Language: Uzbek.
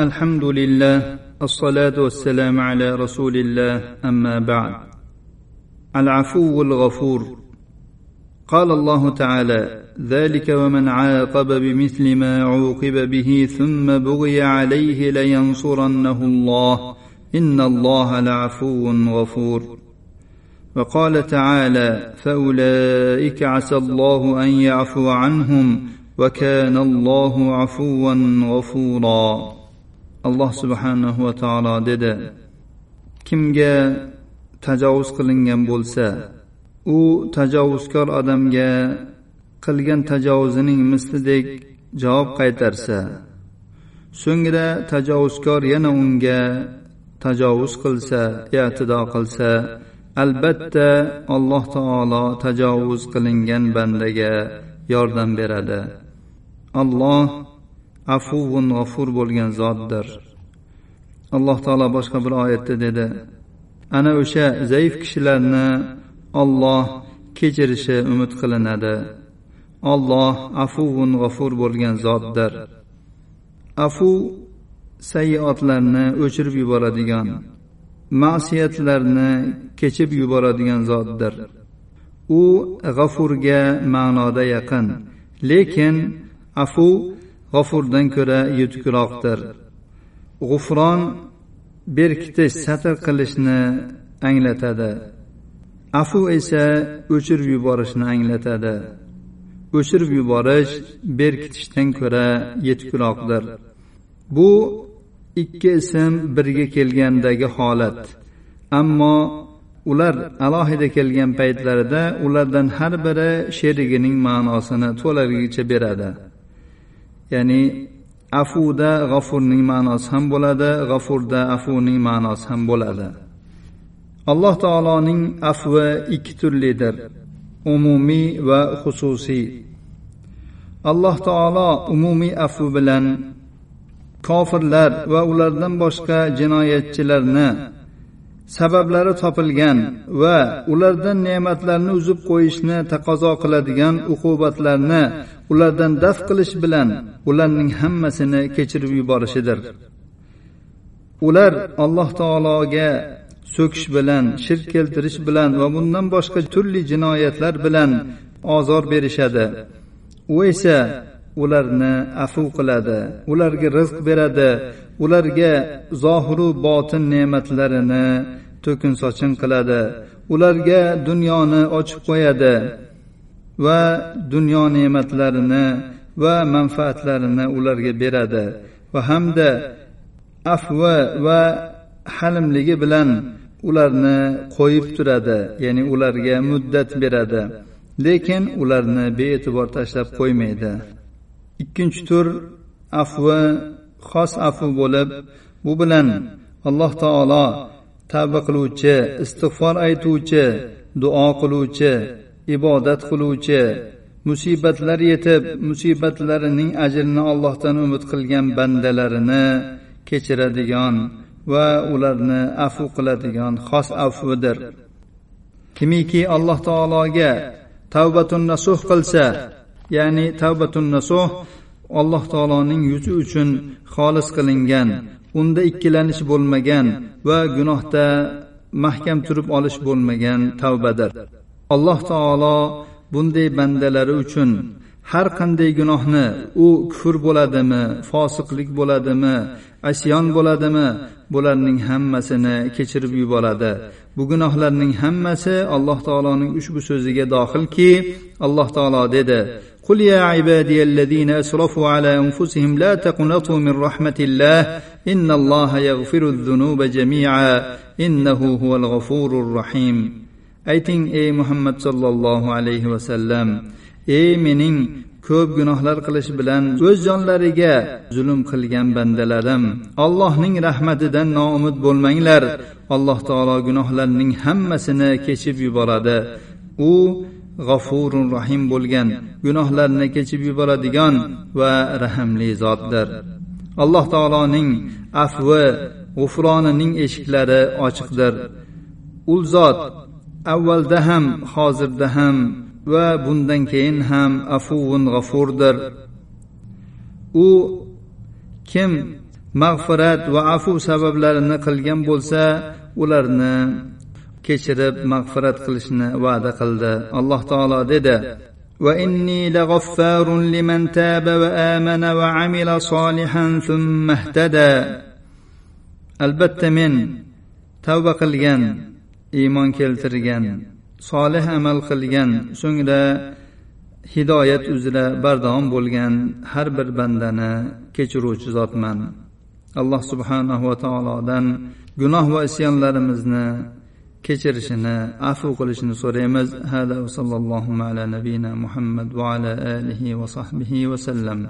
الحمد لله الصلاة والسلام على رسول الله أما بعد العفو الغفور قال الله تعالى ذلك ومن عاقب بمثل ما عوقب به ثم بغي عليه لينصرنه الله إن الله لعفو غفور وقال تعالى فأولئك عسى الله أن يعفو عنهم وكان الله عفوا غفورا alloh subhanahu va taolo dedi kimga tajovuz qilingan bo'lsa u tajovuzkor odamga qilgan tajovuzining mislidek javob qaytarsa so'ngra tajovuzkor yana unga tajovuz qilsa e'tido qilsa albatta alloh taolo tajovuz qilingan bandaga yordam beradi. Alloh afuvun g'afur bo'lgan zotdir. Alloh taolo boshqa bir oyatda dedi ana o'sha zaif kishilarni olloh kechirishi umid qilinadi. Olloh afuvun g'afur bo'lgan zotdir. Afu sayyiotlarni o'chirib yuboradigan ma'siyatlarni kechib yuboradigan zotdir. U g'afurga ma'noda yaqin lekin afu g'ofurdan ko'ra yutukroqdir g'ufron berkitish satr qilishni anglatadi. Afu esa o'chirib yuborishni anglatadi. O'chirib yuborish berkitishdan ko'ra yetukroqdir bu ikki ism birga kelgandagi holat. Ammo ular alohida kelgan paytlarida ulardan har biri sherigining ma'nosini to'laligicha beradi. Ya'ni afuda g'afurning ma'nosi ham bo'ladi g'afurda afuning ma'nosi ham bo'ladi. Alloh taoloning afvi ikki turlidir umumiy va xususiy. Alloh taolo umumiy afvi bilan kofirlar va ulardan boshqa jinoyatchilarni sabablari topilgan va ulardan ne'matlarni uzib qo'yishni taqozo qiladigan uqubatlarni ulardan daf qilish bilan ularning hammasini kechirib yuborishidir. Ular alloh taologa so'kish bilan shirk keltirish bilan va bundan boshqa turli jinoyatlar bilan ozor berishadi. U esa ularni afu qiladi ularga rizq beradi ularga zohiru botin ne'matlarini to'kin sochin qiladi ularga dunyoni ochib qo'yadi. Va dunyo ne'matlarini va manfaatlarini ularga beradi va hamda afvi va halimligi bilan ularni qo'yib turadi ya'ni ularga muddat beradi. Lekin ularni bee'tibor tashlab qo'ymaydi. Ikkinchi tur afvi xos afv bo'lib bu bilan alloh taolo tavba qiluvchi istig'for aytuvchi duo qiluvchi ibodat qiluvchi musibatlar yetib musibatlarining ajrini allohdan umid qilgan bandalarini kechiradigan va ularni afu qiladigan xos afvidir kimiki alloh taologa tavbatun nasuh qilsa ya'ni tavbatun nasuh alloh taoloning yuzi uchun xolis qilingan unda ikkilanish bo'lmagan va gunohda mahkam turib olish bo'lmagan tavbadir. alloh taolo bunday bandalari uchun har qanday gunohni u kufr bo'ladimi fosiqlik bo'ladimi asyon bo'ladimi bularning hammasini kechirib yuboradi bu gunohlarning hammasi alloh taoloning ushbu so'ziga dohilki alloh taolo dedi قل يا عبادي الذين اسرفوا على انفسهم لا تقنطوا من رحمه الله ان الله يغفر الذنوب جميعا انه هو الغفور الرحيم ayting ey muhammad sollallohu alayhi vasallam ey mening ko'p gunohlar qilish bilan o'z jonlariga zulm qilgan bandalarim allohning rahmatidan noumid bo'lmanglar. Alloh taolo gunohlarning hammasini kechib yuboradi. U g'afurun rahim bo'lgan gunohlarni kechib yuboradigan va rahmli zotdir. Alloh taoloning afvi g'ufronining eshiklari ochiqdir. U zot avvalda ham hozirda ham va bundan keyin ham afuvun g'afurdir u kim mag'firat va afu sabablarini qilgan bo'lsa ularni kechirib mag'firat qilishni va'da qildi alloh taolo dedi واني لغفار لمن تاب وامن وعمل صالحا ثم اهتدى albatta men tavba qilgan iymon keltirgan solih amal qilgan so'ngra hidoyat uzra bardavom bo'lgan har bir bandani kechiruvchi zotman. Alloh subhanahu va taolodan gunoh va isyonlarimizni kechirishini afu qilishini so'raymiz. Hada sallallohu ala nabiyina muhammad va ala alihi va sahbihi vasallam